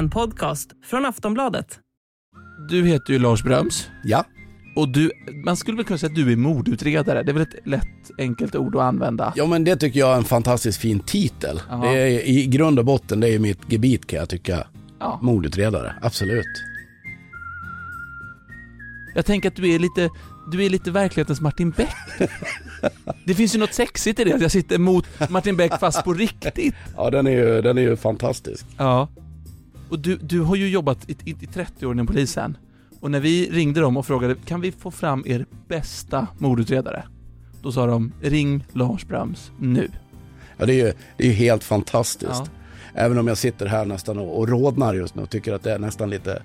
En podcast från Aftonbladet. Du heter ju Lars Bröms. Ja, Och du, man skulle väl kunna säga att du är mordutredare. Det är väl ett lätt, enkelt ord att använda? ja men det tycker jag är en fantastiskt fin titel. Det är, I grund och botten, det är ju mitt gebit kan jag tycka. Ja. Mordutredare, absolut. Jag tänker att du är lite, du är lite verklighetens Martin Beck. Det finns ju något sexigt i det, att jag sitter mot Martin Beck fast på riktigt. Ja, den är ju, den är ju fantastisk. Ja. Och du, du har ju jobbat i, i, i 30 år inom polisen. Och när vi ringde dem och frågade, kan vi få fram er bästa mordutredare? Då sa de, ring Lars Bröms nu. Ja, det är ju, det är ju helt fantastiskt. Ja. Även om jag sitter här nästan och, och rodnar just nu och tycker att det är nästan lite,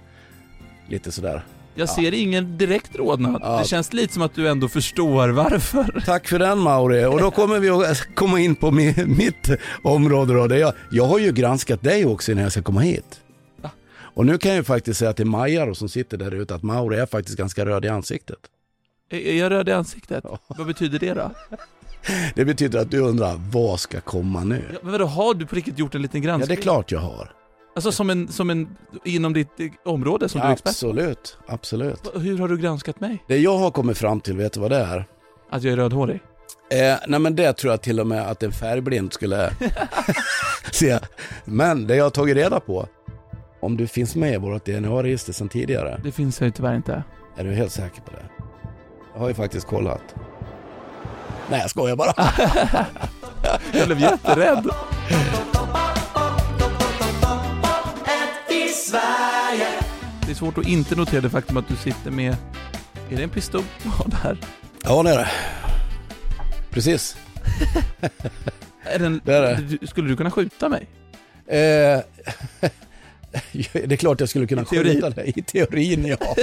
lite sådär. Jag ser ingen direkt rodnad. Ja. Det känns lite som att du ändå förstår varför. Tack för den Mauri. Och då kommer vi att komma in på mi, mitt område då. Jag, jag har ju granskat dig också innan jag ska komma hit. Och nu kan jag ju faktiskt säga till Maja då, som sitter där ute att Mauri är faktiskt ganska röd i ansiktet. Är jag röd i ansiktet? Vad betyder det då? Det betyder att du undrar, vad ska komma nu? Ja, men vadå, har du på riktigt gjort en liten Ja, granskning? det är klart jag har. Alltså som en, som en, inom ditt eh, område som du är expert absolut, absolut. Hur har du granskat mig? Det jag har kommit fram till, vet du vad det är? Att jag är rödhårig? Eh, nej men det tror jag till och med att en färgblind skulle se. Men det jag har tagit reda på, om du finns med i vårt DNA-register sedan tidigare, Det finns jag ju tyvärr inte. är du helt säker på det? Jag har ju faktiskt kollat. Nej jag skojar bara. Jag blev jätterädd. Det är svårt att inte notera det faktum att du sitter med, är det en pistol du har där? Ja det är det. Precis. Är den, Det är det. Skulle du kunna skjuta mig? Eh, det är klart jag skulle kunna skjuta dig. I teorin ja.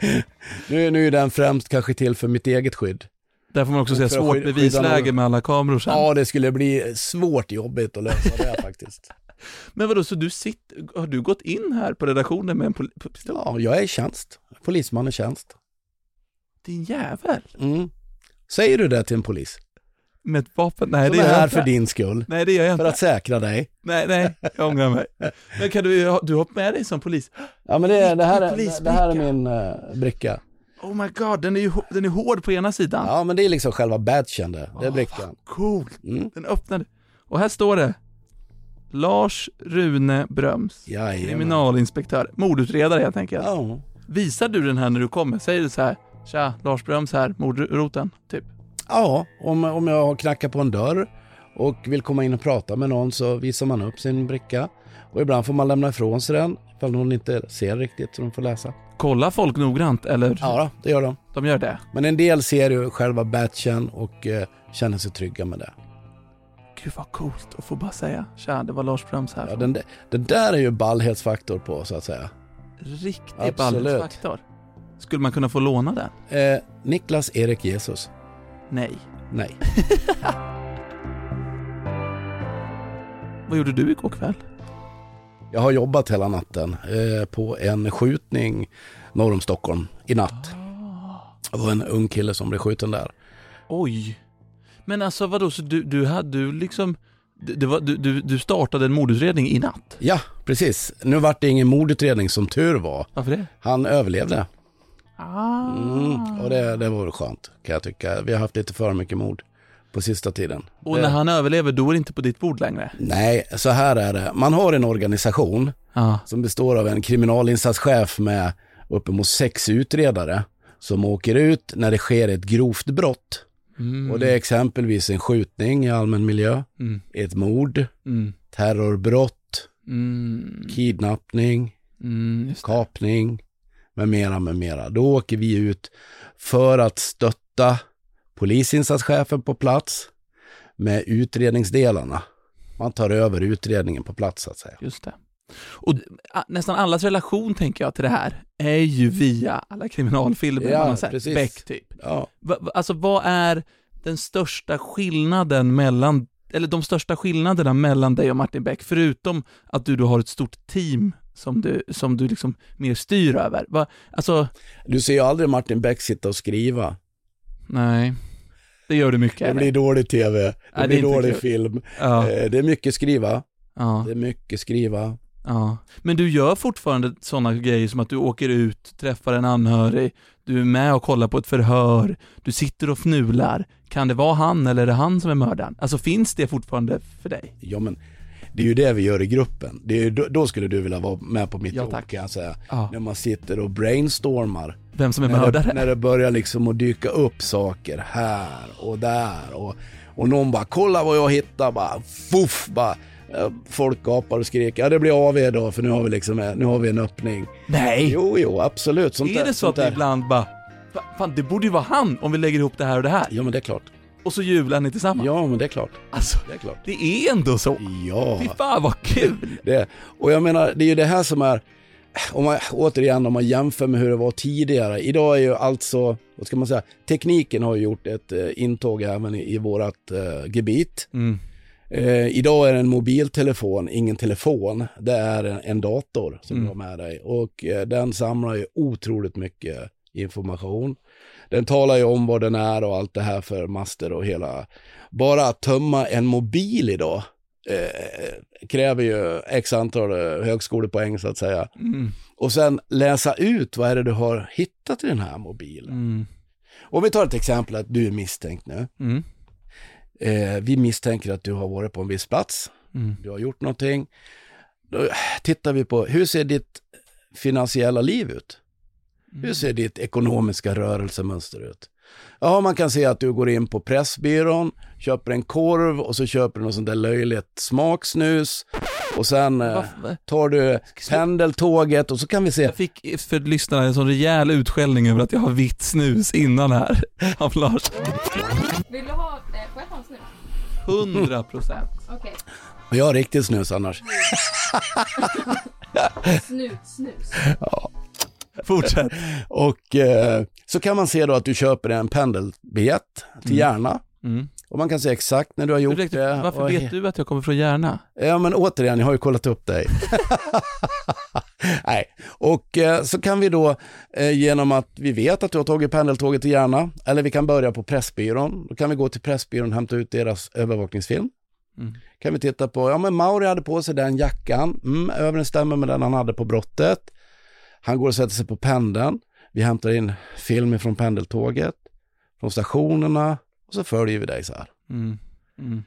nu, nu är den främst kanske till för mitt eget skydd. Där får man också säga svårt skydda bevisläge någon. med alla kameror sen. Ja det skulle bli svårt jobbigt att lösa det faktiskt. Men vadå, så du sitter, har du gått in här på redaktionen med en pol- pistol? Ja, jag är i tjänst. Polisman i tjänst. Din jävel! Mm. Säger du det till en polis? Med ett vapen? Nej Som det är här inte. för din skull. Nej det gör jag För inte. att säkra dig. Nej, nej, jag ångrar mig. Men kan du, du har med dig som polis? Ja men det, det, här, är, det här är min uh, bricka. Oh my god, den är ju den är hård på ena sidan. Ja men det är liksom själva badgen det. Det är brickan. Coolt. Mm. Den öppnade. Och här står det Lars Rune Bröms, Jajamän. kriminalinspektör, mordutredare helt enkelt. Ja. Visar du den här när du kommer? Säger du så här, tja, Lars Bröms här, mordroten, typ. Ja, om, om jag har knackat på en dörr och vill komma in och prata med någon så visar man upp sin bricka. Och ibland får man lämna ifrån sig den ifall någon inte ser riktigt så de får läsa. Kollar folk noggrant, eller? Ja, det gör de. De gör det? Men en del ser ju själva batchen och eh, känner sig trygga med det. Gud vad coolt att få bara säga, tja, det var Lars Bröms här. Ja, den, där- det där är ju ballhetsfaktor på så att säga. Riktig ballhetsfaktor. Skulle man kunna få låna den? Eh, Niklas Erik Jesus. Nej. Nej. Vad gjorde du igår kväll? Jag har jobbat hela natten eh, på en skjutning norr om Stockholm i natt. Det var en ung kille som blev skjuten där. Oj. Men alltså vadå, så du, du hade du liksom, det var, du, du, du startade en mordutredning i natt? Ja, precis. Nu vart det ingen mordutredning som tur var. Varför det? Han överlevde. Ah. Mm, och det, det var väl skönt kan jag tycka. Vi har haft lite för mycket mord på sista tiden. Och Det- när han överlever, då är det inte på ditt bord längre? Nej, så här är det. Man har en organisation Ja. som består av en kriminalinsatschef med uppemot sex utredare som åker ut när det sker ett grovt brott. Mm. Och det är exempelvis en skjutning i allmän miljö, Mm. ett mord, Mm. terrorbrott, Mm. kidnappning, Mm. Kapning med mera, med mera. Då åker vi ut för att stötta polisinsatschefen på plats med utredningsdelarna. Man tar över utredningen på plats så att säga. Just det. Och nästan allas relation, tänker jag, till det här är ju via alla kriminalfilmer Ja, sett. precis. Beck, typ. Ja, va, alltså, vad är den största skillnaden mellan, eller de största skillnaderna mellan dig och Martin Beck, förutom att du då har ett stort team som du, som du liksom mer styr över? Va, alltså, du ser ju aldrig Martin Beck sitta och skriva. nej. Det gör du mycket. Det eller? blir dålig tv, det det är blir inte dålig kul. film. Ja, Eh, Det är mycket skriva, ja. det är mycket skriva. Ja, men du gör fortfarande sådana grejer som att du åker ut, träffar en anhörig, du är med och kollar på ett förhör, du sitter och fnular. Kan det vara han eller är det han som är mördaren? Alltså finns det fortfarande för dig? Ja men det är ju det vi gör i gruppen. Det är ju, då, då skulle du vilja vara med på mitt Ja, tack. kan jag säga. Ja. När man sitter och brainstormar. Vem som är När mördare? när det börjar liksom att dyka upp saker här och där och, och någon bara kolla vad jag hittar bara fuff bara. eh, Folk gapar och skriker, ja det blir AV idag för nu har vi liksom, eh, nu har vi en öppning. Nej! Jo, jo, absolut. Sånt är där- det så att där- ibland bara, "Va- fan det borde ju vara han om vi lägger ihop det här och det här. Ja men det är klart. Och så jublar ni tillsammans. Ja men det är klart. Alltså, Det är klart. det är ändå så. Ja. Fy fan vad kul! Det. Och jag menar, det är ju det här som är, om man, återigen om man jämför med hur det var tidigare. Idag är ju alltså, vad ska man säga, tekniken har gjort ett eh, intåg även i, i vårat eh, gebit. Mm. Eh, idag är det en mobiltelefon, ingen telefon, det är en, en dator som Mm. du har med dig. Och eh, den samlar ju otroligt mycket information. Den talar ju om vad den är och allt det här för master och hela. Bara att tömma en mobil idag eh, kräver ju x antal eh, högskolepoäng så att säga. Mm. Och sen läsa ut vad är det du har hittat i den här mobilen. Mm. Om vi tar ett exempel att du är misstänkt nu. Mm. Eh, vi misstänker att du har varit på en viss plats. Mm. du har gjort någonting. Då tittar vi på, hur ser ditt finansiella liv ut? Hur ser ditt ekonomiska rörelsemönster ut? Ja, man kan se att du går in på Pressbyrån, köper en korv och så köper du något sånt där löjligt smaksnus. Och sen eh, tar du pendeltåget och så kan vi se, Jag fick för lyssnarna en sån rejäl utskällning över att jag har vitt snus innan här av Lars. Vill du ha, eh, får jag ta en snus? 100 procent. Okej. jag har riktigt snus annars. Snut, snus. Fortsätt. Och eh, så kan man se då att du köper en pendelbiljett till Järna. Mm. Och man kan se exakt när du har gjort Ursäkta, det. varför och- vet du att jag kommer från Järna? Ja men återigen, jag har ju kollat upp dig. Nej, och eh, så kan vi då eh, genom att vi vet att du har tagit pendeltåget till Järna, eller vi kan börja på Pressbyrån, då kan vi gå till Pressbyrån och hämta ut deras övervakningsfilm. Mm. Kan vi titta på, ja men Mauri hade på sig den jackan, mm, överensstämmer med den han hade på brottet. Han går och sätter sig på pendeln, vi hämtar in film från pendeltåget, från stationerna, och så följer vi dig så här. Mm. Mm.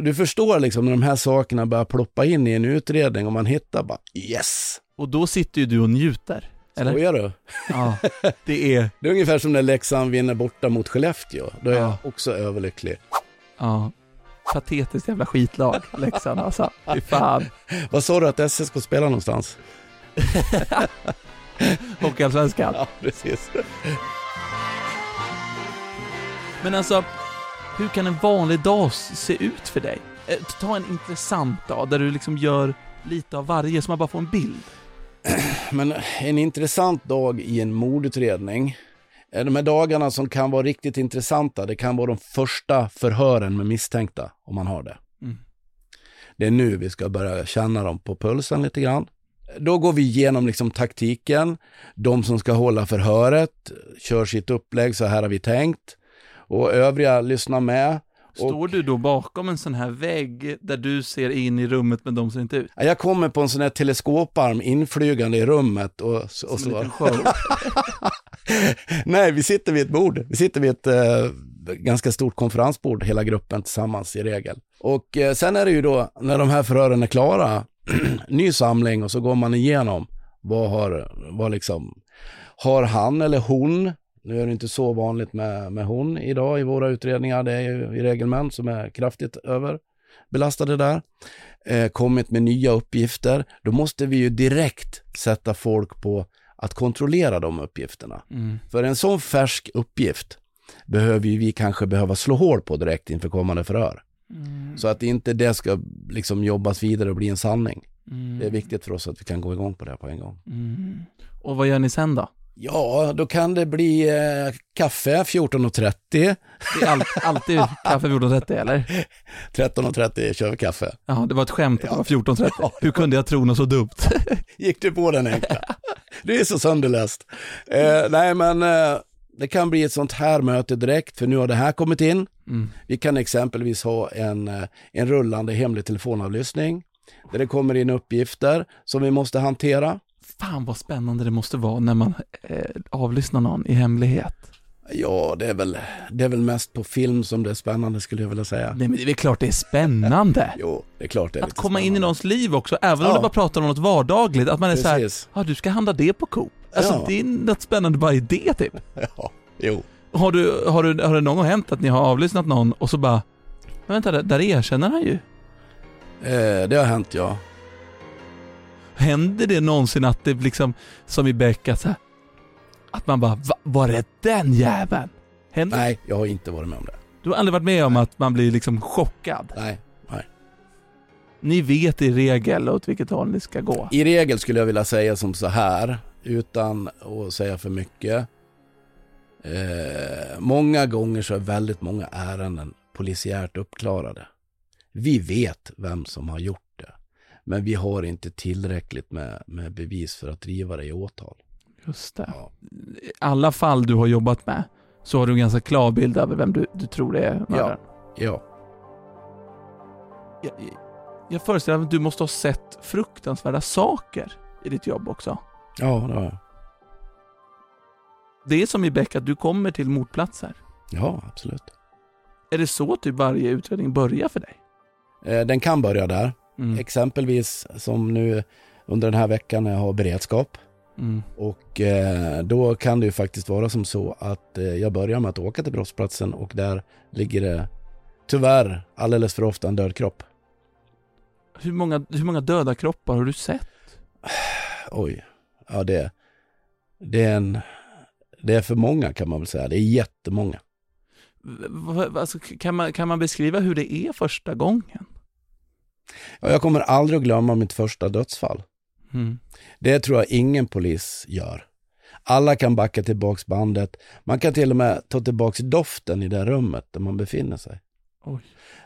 Du förstår liksom när de här sakerna börjar ploppa in i en utredning och man hittar bara yes! Och då sitter ju du och njuter. Eller? Skojar du? Ja, det är, Det är ungefär som när Leksand vinner borta mot Skellefteå. Då är Ja. jag också överlycklig. ja, patetiskt jävla skitlag, Leksand alltså. Fy fan. Vad sa du att SS ska spela någonstans? Hockeyallsvenskan. Ja, precis. Men alltså, hur kan en vanlig dag se ut för dig? Eh, Ta en intressant dag där du liksom gör lite av varje så man bara får en bild. Men en intressant dag i en mordutredning. De här dagarna som kan vara riktigt intressanta, det kan vara de första förhören med misstänkta, om man har det. Mm. Det är nu vi ska börja känna dem på pulsen lite grann. Då går vi igenom liksom taktiken. De som ska hålla förhöret kör sitt upplägg, så här har vi tänkt. Och övriga lyssnar med. Står du då bakom en sån här vägg där du ser in i rummet men de ser inte ut? Ja, Jag kommer på en sån här teleskoparm inflygande i rummet och, och Som en så. liten show. Nej, vi sitter vid ett bord. Vi sitter vid ett eh, ganska stort konferensbord, hela gruppen tillsammans i regel. Och eh, sen är det ju då, när de här förhören är klara, ny samling och så går man igenom vad har, vad liksom, har han eller hon, nu är det inte så vanligt med, med hon idag i våra utredningar, det är ju i regel män som är kraftigt överbelastade där, eh, kommit med nya uppgifter, då måste vi ju direkt sätta folk på att kontrollera de uppgifterna. Mm. För en sån färsk uppgift behöver ju vi kanske behöva slå hål på direkt inför kommande förhör. Mm. Så att inte det ska liksom jobbas vidare och bli en sanning. Mm. Det är viktigt för oss att vi kan gå igång på det på en gång. Mm. Och vad gör ni sen då? Ja, då kan det bli eh, kaffe 14.30. Det är all, alltid kaffe 14.30 eller? 13.30 kör vi kaffe. Ja, det var ett skämt att det var 14.30. Hur kunde jag tro något så dumt? Gick du på den enkla? Du är så sönderläst. Eh, nej, men eh, det kan bli ett sånt här möte direkt, för nu har det här kommit in. Mm. Vi kan exempelvis ha en, eh, en rullande hemlig telefonavlyssning. där det kommer in uppgifter som vi måste hantera. Fan vad spännande det måste vara när man eh, avlyssnar någon i hemlighet. Ja, det är, väl, det är väl mest på film som det är spännande skulle jag vilja säga. Nej men det är väl klart det är spännande. Jo, det är klart det är Att komma in i spännande. någons liv också, även om Ja. det bara pratar om något vardagligt. Att man är såhär, Precis. ja du ska handla det på Coop. Alltså Ja. det är något spännande bara i det typ. Ja, jo. Har, du, har, du, har det någon gång hänt att ni har avlyssnat någon och så bara, men vänta där, där erkänner han ju. Eh, det har hänt ja. Händer det någonsin att det liksom, som i Beck, att, så här, att man bara, Va, var det den jäveln? Händer Nej, jag har inte varit med om det. Du har aldrig varit med om att man blir liksom chockad? Nej. Ni vet i regel åt vilket håll ni ska gå? I regel skulle jag vilja säga som så här, utan att säga för mycket. Eh, många gånger så är väldigt många ärenden polisiärt uppklarade. Vi vet vem som har gjort det, men vi har inte tillräckligt med, med bevis för att driva det i åtal. Just det. Ja. I alla fall du har jobbat med, så har du en ganska klar bild över vem du, du tror det är mördaren. Ja, Jag, jag föreställer mig att du måste ha sett fruktansvärda saker i ditt jobb också. ja det har jag. Det är som i Beck att du kommer till mordplatser. Ja, absolut. Är det så typ varje utredning börjar för dig? Eh, den kan börja där. Mm. Exempelvis som nu under den här veckan när jag har beredskap. Mm. Och eh, då kan det ju faktiskt vara som så att eh, jag börjar med att åka till brottsplatsen och där ligger det tyvärr alldeles för ofta en död kropp. Hur, många, hur många döda kroppar har du sett? Oj, ja det, det är en, det är för många kan man väl säga. Det är jättemånga. Alltså, kan, man, kan man beskriva hur det är första gången? Ja, jag kommer aldrig att glömma mitt första dödsfall. Mm. Det tror jag ingen polis gör. Alla kan backa tillbaks bandet. Man kan till och med ta tillbaks doften i det rummet där man befinner sig.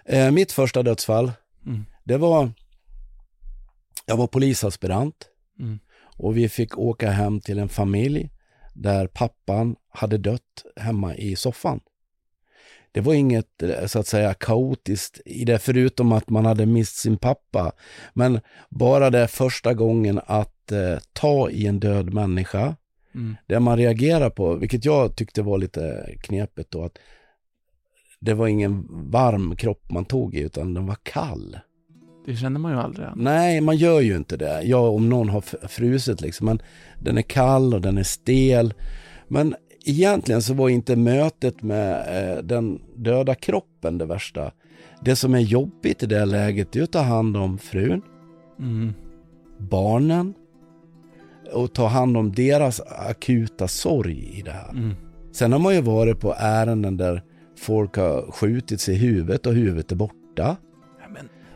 Eh, mitt första dödsfall, Mm. det var, jag var polisaspirant Mm. och vi fick åka hem till en familj där pappan hade dött hemma i soffan. Det var inget eh, så att säga kaotiskt i det förutom att man hade mist sin pappa. Men bara det första gången att eh, ta i en död människa, Mm. det man reagerar på, vilket jag tyckte var lite knepigt då, att det var ingen varm kropp man tog i utan den var kall. Det känner man ju aldrig. Nej, man gör ju inte det. Ja, om någon har frusit liksom. Men den är kall och den är stel. Men egentligen så var inte mötet med eh, den döda kroppen det värsta. Det som är jobbigt i det läget är att ta hand om frun, Mm. barnen och ta hand om deras akuta sorg i det här. Mm. Sen har man ju varit på ärenden där folk har skjutits i huvudet och huvudet är borta.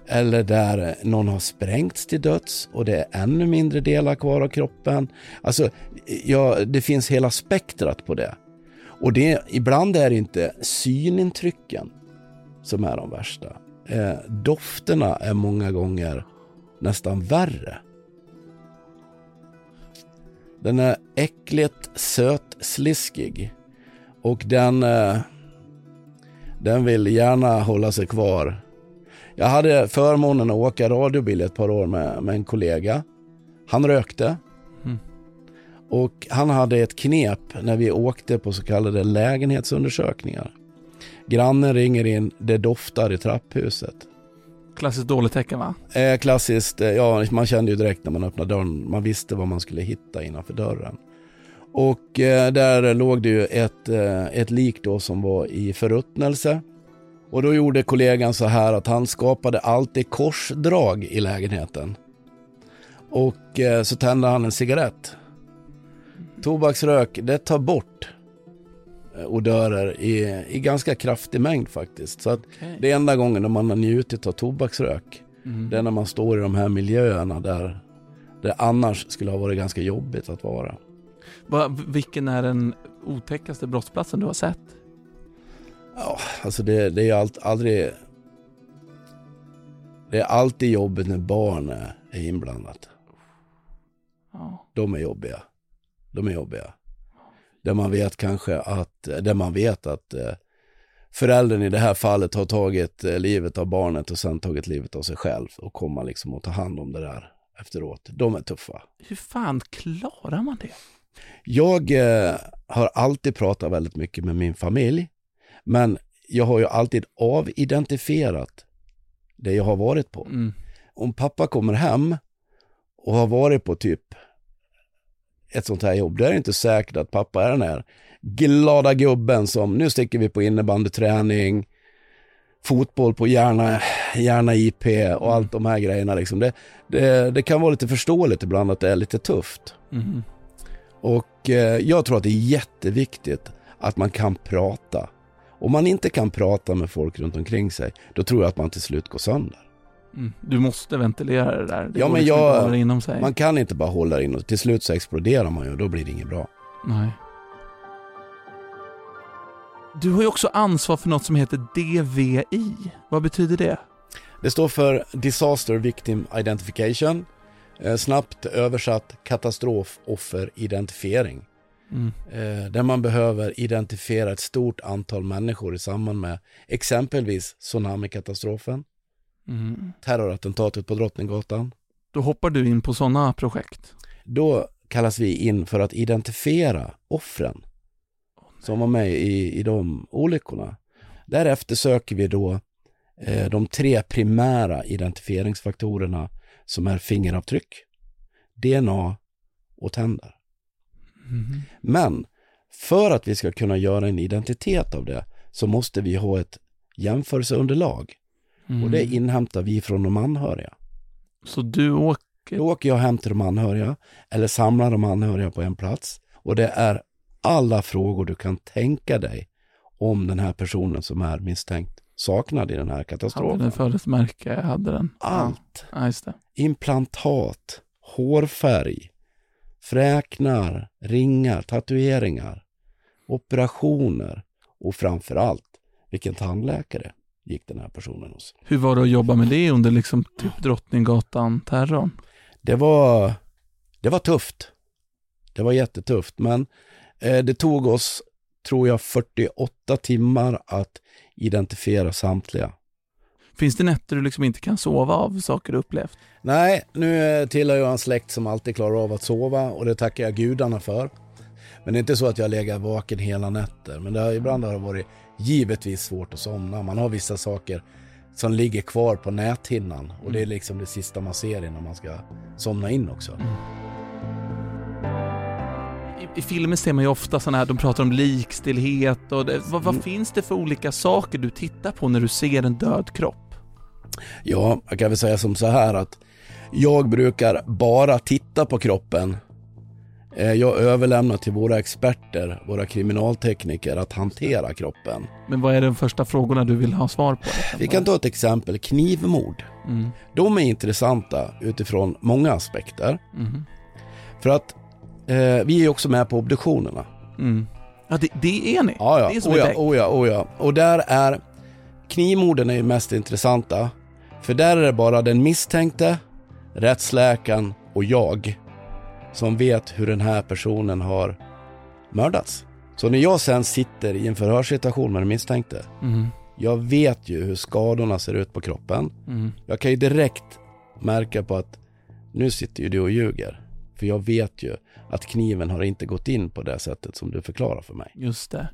Eller där någon har sprängts till döds och det är ännu mindre delar kvar av kroppen. Alltså, ja, det finns hela spektrat på det. Och det, ibland är det inte synintrycken som är de värsta. Eh, dofterna är många gånger nästan värre. Den är äckligt sötsliskig. Och den, eh, den vill gärna hålla sig kvar jag hade förmånen att åka radiobil ett par år med, med en kollega. Han rökte. Mm. Och han hade ett knep när vi åkte på så kallade lägenhetsundersökningar. Grannen ringer in, det doftar i trapphuset. klassiskt dåligt tecken va? Eh, klassiskt, eh, ja man kände ju direkt när man öppnade dörren, man visste vad man skulle hitta innanför dörren. Och eh, där låg det ju ett, eh, ett lik då som var i förruttnelse. Och då gjorde kollegan så här att han skapade alltid korsdrag i lägenheten. Och eh, så tände han en cigarett. Tobaksrök, det tar bort eh, odörer i, i ganska kraftig mängd faktiskt. Så att Okej. det enda gången när man har njutit av tobaksrök. Mm. Det är när man står i de här miljöerna där det annars skulle ha varit ganska jobbigt att vara. Va, vilken är den otäckaste brottsplatsen du har sett? Ja, alltså det, det är allt, aldrig... Det är alltid jobbigt när barn är, inblandat. Ja. De är jobbiga. De är jobbiga. Där man vet kanske att, där man vet att eh, föräldern i det här fallet har tagit eh, livet av barnet och sen tagit livet av sig själv och komma liksom och ta hand om det där efteråt. De är tuffa. Hur fan klarar man det? Jag eh, har alltid pratat väldigt mycket med min familj, men jag har ju alltid avidentifierat det jag har varit på. Mm. Om pappa kommer hem och har varit på typ ett sånt här jobb, då är det inte säkert att pappa är den här glada gubben som nu sticker vi på innebandyträning, fotboll på Järna, Järna IP och allt de här grejerna. Liksom. Det, det, det kan vara lite förståeligt ibland att det är lite tufft. Mm. Och eh, jag tror att det är jätteviktigt att man kan prata. Om man inte kan prata med folk runt omkring sig, då tror jag att man till slut går sönder. Mm. Du måste ventilera det där. Det Ja, men liksom jag- inom sig. Man kan inte bara hålla det in och till slut så exploderar man ju och då blir det inget bra. Nej. Du har ju också ansvar för något som heter DVI. Vad betyder det? Det står för Disaster Victim Identification, eh, snabbt översatt katastrofofferidentifiering. Mm. Eh, där man behöver identifiera ett stort antal människor i samband med exempelvis tsunamikatastrofen, Mm. terrorattentatet på Drottninggatan. Då hoppar du in på sådana projekt. Då kallas vi in för att identifiera offren som var med i, i de olyckorna. Därefter söker vi då eh, de tre primära identifieringsfaktorerna som är fingeravtryck, DNA och tänder. Mm. Men för att vi ska kunna göra en identitet av det så måste vi ha ett jämförelseunderlag Mm. och det inhämtar vi från de anhöriga. Så du åker... Då åker jag hem till de anhöriga eller samlar de anhöriga på en plats och det är alla frågor du kan tänka dig om den här personen som är misstänkt saknad i den här Hade katastrofen. den födelsemärke? Hade den? Allt. Ja, just det. Implantat, hårfärg, fräknar, ringar, tatueringar, operationer och framför allt vilken tandläkare gick den här personen hos. Hur var det att jobba med det under liksom typ Drottninggatan-terrorn? Det var, det var tufft. Det var jättetufft, men eh, det tog oss, tror jag, 48 timmar att identifiera samtliga. Finns det nätter du liksom inte kan sova av saker du upplevt? Nej, nu tillhör jag en släkt som alltid klarar av att sova och det tackar jag gudarna för. Men det är inte så att jag lägger vaken hela nätter, men det har, ibland har det varit givetvis svårt att somna. Man har vissa saker som ligger kvar på näthinnan och det är liksom det sista man ser innan man ska somna in också. I, I filmer ser man ju ofta sådana här, de pratar om likstillhet och det, vad, vad Mm. finns det för olika saker du tittar på när du ser en död kropp? Ja, jag kan väl säga som så här att jag brukar bara titta på kroppen. Eh, Jag överlämnar till våra experter, våra kriminaltekniker, att hantera kroppen. Men vad är de första frågorna du vill ha svar på? Vi kan ta ett exempel, knivmord. Mm. De är intressanta utifrån många aspekter. Mm. För att eh, vi är också med på obduktionerna. Mm. Ja, det, det är ni. Ja, ja. Det är som oh, ja, oh, ja, oh, ja. Och där är knivmorden är ju mest intressanta. För där är det bara den misstänkte, rättsläkaren och jag som vet hur den här personen har mördats. Så när jag sen sitter i en förhörssituation med den misstänkte, Mm. jag vet ju hur skadorna ser ut på kroppen. Mm. Jag kan ju direkt märka på att nu sitter ju du och ljuger. För jag vet ju att kniven har inte gått in på det sättet som du förklarar för mig. Just det.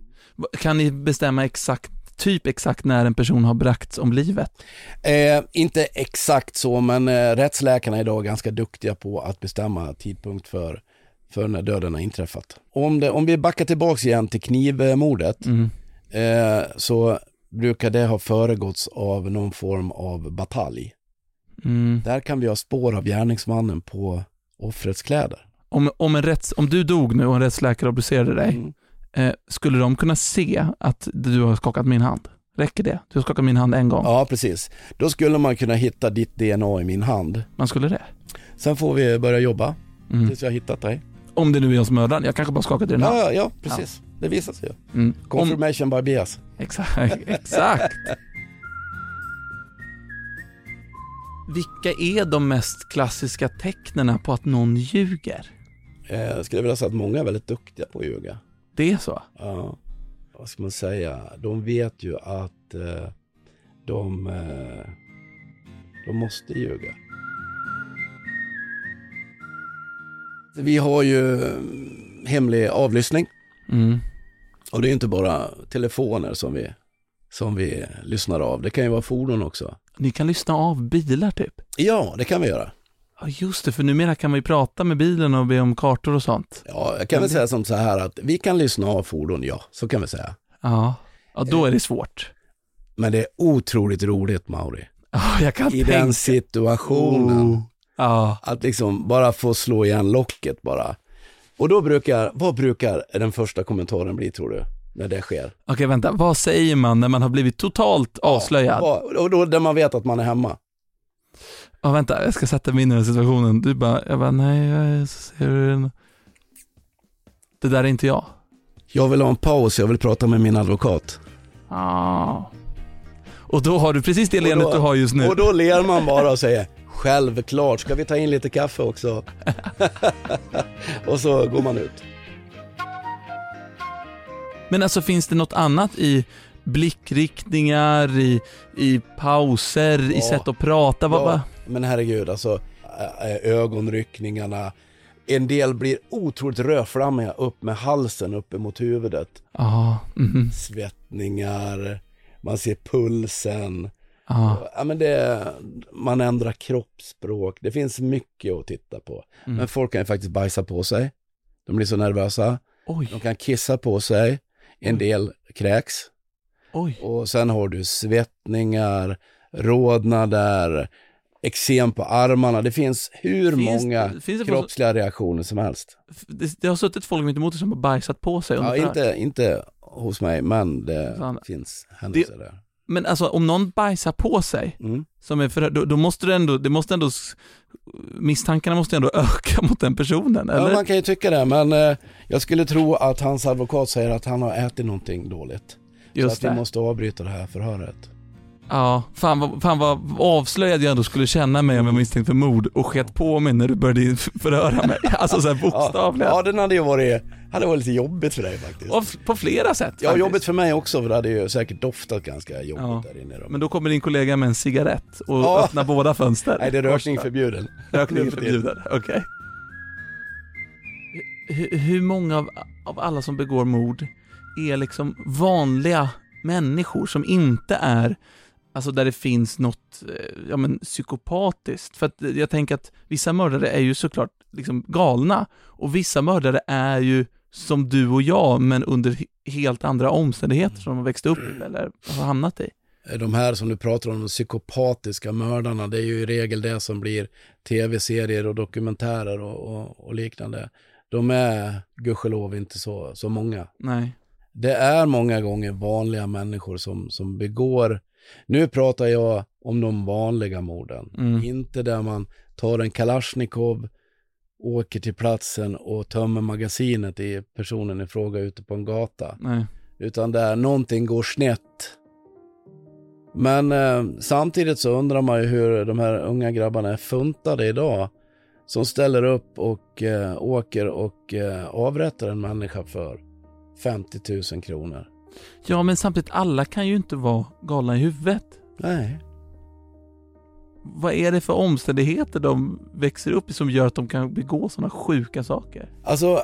Kan ni bestämma exakt, typ exakt när en person har bragts om livet? Eh, inte exakt så, men eh, rättsläkarna är idag ganska duktiga på att bestämma tidpunkt för, för när döden har inträffat. Om, det, om vi backar tillbaks igen till knivmordet, Mm. eh, så brukar det ha föregåtts av någon form av batalj. Mm. Där kan vi ha spår av gärningsmannen på offrets kläder. Om, om, en rätts, om du dog nu och en rättsläkare obducerade dig, Mm. Eh, skulle de kunna se att du har skakat min hand? Räcker det? Du har skakat min hand en gång? Ja, precis. Då skulle man kunna hitta ditt DNA i min hand. Man skulle det? Sen får vi börja jobba Mm. tills vi har hittat dig. Om det nu är jag som mördaren, jag kanske bara skakat din hand. Ja, ja, ja precis. Det visar sig ju. Mm. Om, Confirmation by bias. exakt, exakt. Vilka är de mest klassiska tecknen på att någon ljuger? Eh, Jag skulle vilja säga att många är väldigt duktiga på att ljuga. Det är så? Ja. vad ska man säga, de vet ju att eh, de, eh, de måste ljuga. Vi har ju mm, hemlig avlyssning Mm. och det är inte bara telefoner som vi, som vi lyssnar av. Det kan ju vara fordon också. Ni kan lyssna av bilar typ? Ja, det kan vi göra. Ja just det, för numera kan man ju prata med bilen och be om kartor och sånt. Ja, jag kan väl säga som så här att vi kan lyssna av fordon, ja, så kan vi säga. Ja, ja då är det svårt. Men det är otroligt roligt, Mauri. Ja, jag kan I tänka. den situationen. Oh. Ja, Att liksom bara få slå igen locket bara. Och då brukar, vad brukar den första kommentaren bli tror du? När det sker? okej vänta, vad säger man när man har blivit totalt avslöjad? Ja, Och då där man vet att man är hemma. Vänta, jag ska sätta mig in i den situationen. Du bara, jag bara, nej, jag ser en... Det där är inte jag. Jag vill ha en paus, jag vill prata med min advokat. Ja. Och då har du precis det leendet du har just nu. Och då ler man bara och säger Självklart, ska vi ta in lite kaffe också? och så går man ut. Men alltså finns det något annat i blickriktningar, i, i pauser, i Ja. sätt att prata? Ja? Men herregud, alltså ögonryckningarna. En del blir otroligt rödflammiga upp med halsen uppe mot huvudet. Ja, mhm, Svettningar, man ser pulsen. ja. Ja, men det, man ändrar kroppsspråk. Det finns mycket att titta på. Mm. Men folk kan ju faktiskt bajsa på sig. De blir så nervösa. Oj, De kan kissa på sig. En del kräks. oj. Och sen har du svettningar, rodnader, eksem på armarna. Det finns hur Finns många finns kroppsliga reaktioner som helst. Det, det har suttit folk mitt emot som har bajsat på sig Ja, inte, inte hos mig, men det Fan. finns händelser där. Men alltså om någon bajsar på sig, Mm. som är förhör, då, då måste det ändå, det måste ändå, misstankarna måste ändå öka mot den personen, eller? Ja, man kan ju tycka det, men eh, jag skulle tro att hans advokat säger att han har ätit någonting dåligt. så Just att vi det. måste avbryta det här förhöret. Ja, fan vad, fan vad avslöjad jag ändå skulle känna mig om jag var misstänkt för mord och sket på mig när du började förhöra mig. Alltså såhär bokstavligen. ja, den hade ju varit, hade varit lite jobbigt för dig faktiskt. Och på flera sätt Ja, faktiskt. jobbigt för mig också, för det hade ju säkert doftat ganska jobbigt Ja. där inne rummet. Men då kommer din kollega med en cigarett och Ja. öppnar båda fönster. Nej, det är rökning förbjuden. Rökning förbjuden, okej. Hur, hur många av, av alla som begår mord är liksom vanliga människor som inte är, alltså där det finns något, eh, ja men psykopatiskt? För att jag tänker att vissa mördare är ju såklart liksom galna och vissa mördare är ju som du och jag men under he- helt andra omständigheter som de har växt upp i eller har hamnat i. De här som du pratar om, de psykopatiska mördarna, det är ju i regel det som blir tv-serier och dokumentärer och, och, och liknande. De är gudskelov inte så, så många. Nej. Det är många gånger vanliga människor som, som begår, nu pratar jag om de vanliga morden, Mm. inte där man tar en Kalashnikov, åker till platsen och tömmer magasinet i personen i fråga ute på en gata Nej. utan där någonting går snett. Men eh, samtidigt så undrar man ju hur de här unga grabbarna är funtade idag. Som ställer upp och eh, åker och eh, avrättar en människa för 50 000 kronor. Ja, men samtidigt, alla kan ju inte vara galna i huvudet. Nej. Vad är det för omständigheter de växer upp i som gör att de kan begå sådana sjuka saker? Alltså,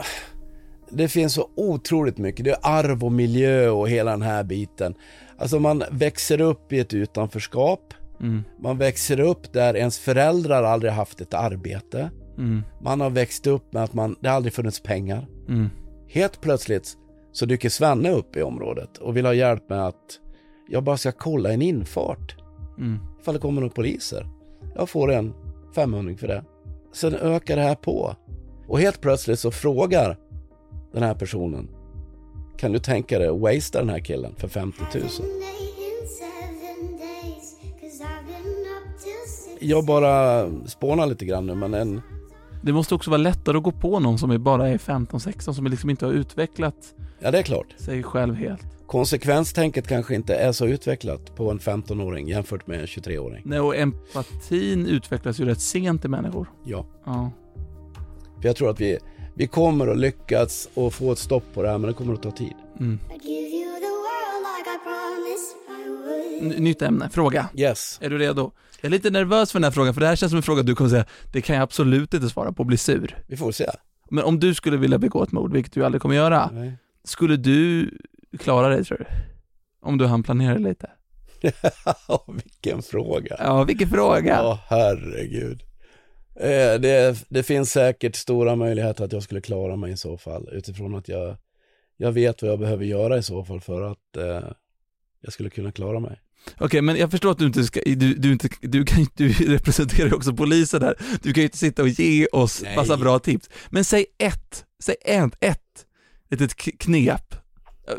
det finns så otroligt mycket. Det är arv och miljö och hela den här biten. Alltså man växer upp i ett utanförskap. Mm, Man växer upp där ens föräldrar aldrig haft ett arbete. mm, Man har växt upp med att man, det aldrig funnits pengar. mm. Helt plötsligt så dyker Svenne upp i området och vill ha hjälp med att jag bara ska kolla en infart. Mm. Ifall det kommer några poliser. Jag får en 500 för det. Sen ökar det här på. Och helt plötsligt så frågar den här personen Kan du tänka dig att wastea den här killen för 50 000? Jag bara spånar lite grann nu men en, Det måste också vara lättare att gå på någon som är bara är 15-16, som liksom inte har utvecklat ja det är klart. sig själv helt. Konsekvenstänket kanske inte är så utvecklat på en 15-åring jämfört med en 23-åring. Nej, och empatin utvecklas ju rätt sent i människor. Ja. Ja. För jag tror att vi, vi kommer att lyckas och få ett stopp på det här men det kommer att ta tid. Mm. Nytt ämne, fråga. Yes. Är du redo? Jag är lite nervös för den här frågan, för det här känns som en fråga du kommer säga, det kan jag absolut inte svara på och bli sur. Vi får se. Men om du skulle vilja begå ett mord, vilket du aldrig kommer göra, Nej. skulle du klara dig tror du? Om du hann planera lite? Vilken fråga. Ja, vilken fråga! Ja, herregud. Eh, det, det finns säkert stora möjligheter att jag skulle klara mig i så fall, utifrån att jag, jag vet vad jag behöver göra i så fall för att eh, jag skulle kunna klara mig. Okej, men jag förstår att du inte ska, du, du, inte, du, kan, du representerar ju också polisen här. Du kan ju inte sitta och ge oss Nej. massa bra tips. Men säg ett, säg ett, ett litet knep.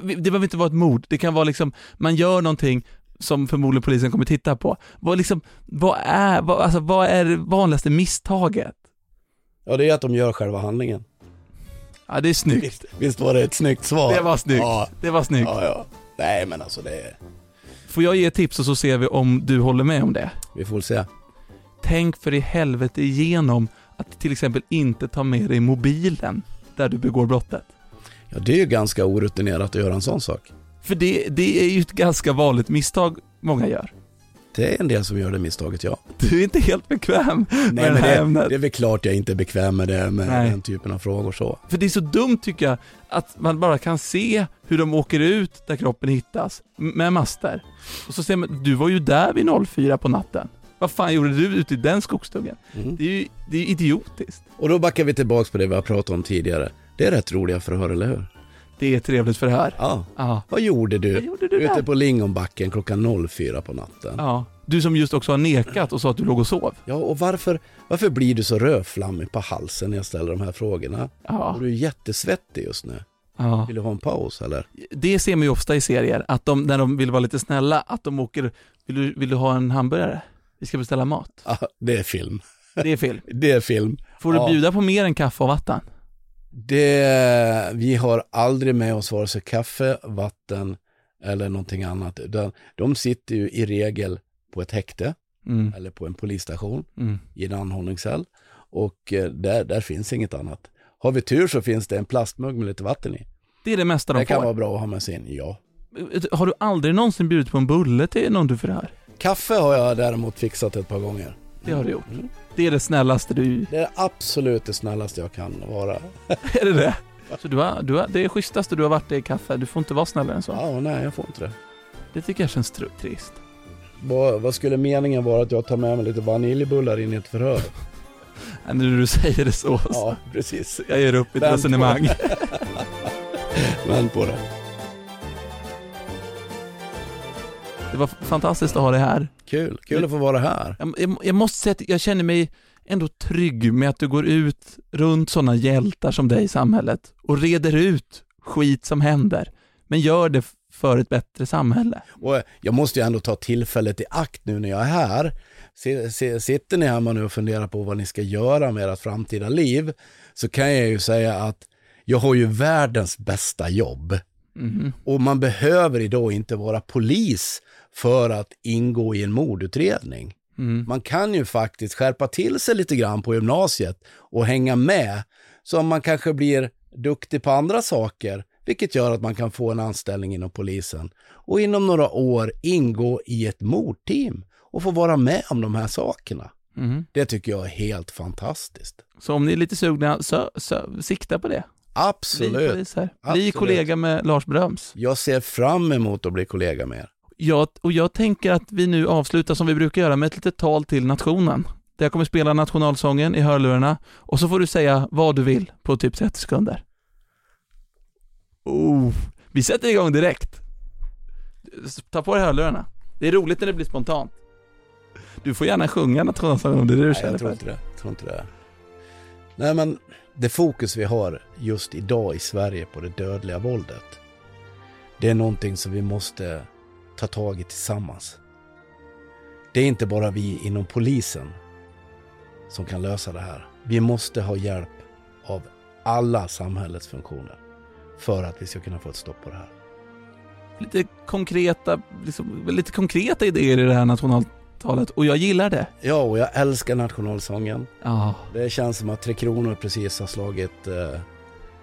Det behöver inte vara ett mord, det kan vara liksom, man gör någonting som förmodligen polisen kommer titta på. Vad, liksom, vad, är, vad, alltså, vad är det vanligaste misstaget? Ja, det är att de gör själva handlingen. Ja, det är snyggt. Visst, visst var det ett snyggt svar? Det var snyggt. Ja, Det var snyggt. ja, ja. Nej, men alltså det är... Får jag ge ett tips och så ser vi om du håller med om det? Vi får se. Tänk för i helvete igenom att till exempel inte ta med dig mobilen där du begår brottet. Ja, det är ju ganska orutinerat att göra en sån sak. För det, det är ju ett ganska vanligt misstag många gör. Det är en del som gör det misstaget, ja. Du är inte helt bekväm med Nej, det här det, ämnet. det är väl klart jag inte är bekväm med det, med Nej. den typen av frågor så. För det är så dumt tycker jag, att man bara kan se hur de åker ut där kroppen hittas, med master. Och så ser man, du var ju där vid 04 på natten. Vad fan gjorde du ute i den skogsdungen? Mm. Det är ju det är idiotiskt. Och då backar vi tillbaks på det vi har pratat om tidigare. Det är rätt roliga förhör, eller hur? Det är trevligt förhör. Ja. Ja. Vad gjorde Vad du gjorde du ute där? på Lingonbacken klockan 04 på natten? Ja. Ja. Du som just också har nekat och sa att du låg och sov. och varför, varför blir du så rödflammig på halsen när jag ställer de här frågorna? Ja. Och du är jättesvettig just nu. ja. Vill du ha en paus eller? Det ser man ju ofta i serier, att de, när de vill vara lite snälla, att de åker, vill du, vill du ha en hamburgare? Vi ska beställa mat. Ja, det är film. Det är fel. Det är film. Får du Ja. bjuda på mer än kaffe och vatten? Det, vi har aldrig med oss vare sig kaffe, vatten eller någonting annat. De sitter ju i regel på ett häkte Mm. eller på en polisstation Mm. i en anhållningscell och eh, där, där finns inget annat. Har vi tur så finns det en plastmugg med lite vatten i. Det är det mesta de Det kan får. vara bra att ha med sig in, ja. Har du aldrig någonsin bjudit på en bulle till någon du förhör? Kaffe har jag däremot fixat ett par gånger. Det har du gjort. Mm. Det är det snällaste du... Det är absolut det snällaste jag kan vara. Är det det? Så du har, du har, det är schysstaste du har varit i kaffe. Du får inte vara snällare än så. Ja, nej jag får inte det. Det tycker jag känns tr- trist. Vad, vad skulle meningen vara att jag tar med mig lite vaniljbullar in i ett förhör? Äh, När du säger det så, så. Ja, precis. Jag ger upp mitt Vänd resonemang. Vänd på det. Det var fantastiskt att ha dig här. Kul, kul att få vara här. Jag, jag, måste säga att jag känner mig ändå trygg med att du går ut runt sådana hjältar som dig i samhället och reder ut skit som händer, men gör det för ett bättre samhälle. Och jag måste ju ändå ta tillfället i akt nu när jag är här. Sitter ni hemma nu och funderar på vad ni ska göra med ert framtida liv, så kan jag ju säga att jag har ju världens bästa jobb. Mhm. Och man behöver idag inte vara polis för att ingå i en mordutredning. Mm. Man kan ju faktiskt skärpa till sig lite grann på gymnasiet och hänga med så man kanske blir duktig på andra saker, vilket gör att man kan få en anställning inom polisen och inom några år ingå i ett mordteam och få vara med om de här sakerna. Mhm. Det tycker jag är helt fantastiskt. Så om ni är lite sugna, så, så, sikta på det. Absolut. Bli Absolut. kollega med Lars Bröms. Jag ser fram emot att bli kollega med er. Jag, och jag tänker att vi nu avslutar som vi brukar göra med ett litet tal till nationen. Där jag kommer spela nationalsången i hörlurarna och så får du säga vad du vill på typ 30 sekunder. Oh, vi sätter igång direkt. Ta på dig hörlurarna. Det är roligt när det blir spontant. Du får gärna sjunga nationalsången om det är det du Nej, känner jag tror för. inte det. Jag tror inte det. Nej, men det fokus vi har just idag i Sverige på det dödliga våldet, det är någonting som vi måste ta tag i tillsammans. Det är inte bara vi inom polisen som kan lösa det här. Vi måste ha hjälp av alla samhällets funktioner för att vi ska kunna få ett stopp på det här. Lite konkreta, liksom, lite konkreta idéer i det här nationaltalet och jag gillar det. Ja, och jag älskar nationalsången. Ja, Det känns som att Tre Kronor precis har slagit eh,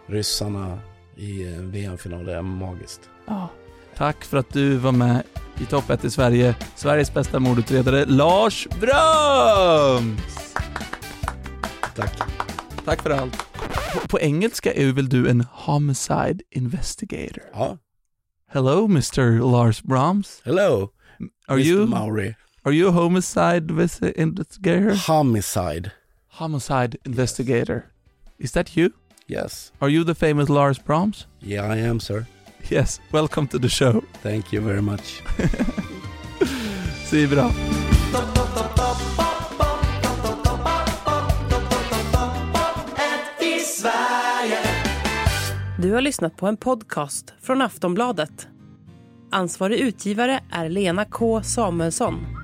ryssarna i en VM-final. Det är magiskt. ja. Tack för att du var med i Topp 1 i Sverige. Sveriges bästa mordutredare, Lars Brams! Tack. Tack för allt. På, på engelska är väl du en homicide investigator? Ja. Hello, Mr. Lars Brahms. Hello, Are Mr. you Maury. are you a homicide investigator? Homicide. Homicide investigator. Is that you? Yes. Are you the famous Lars Brahms? Yeah, I am, sir. Yes. Welcome to the show. Thank you very much. Så bra. Du har lyssnat på en podcast från Aftonbladet. Ansvarig utgivare är Lena K Samuelsson.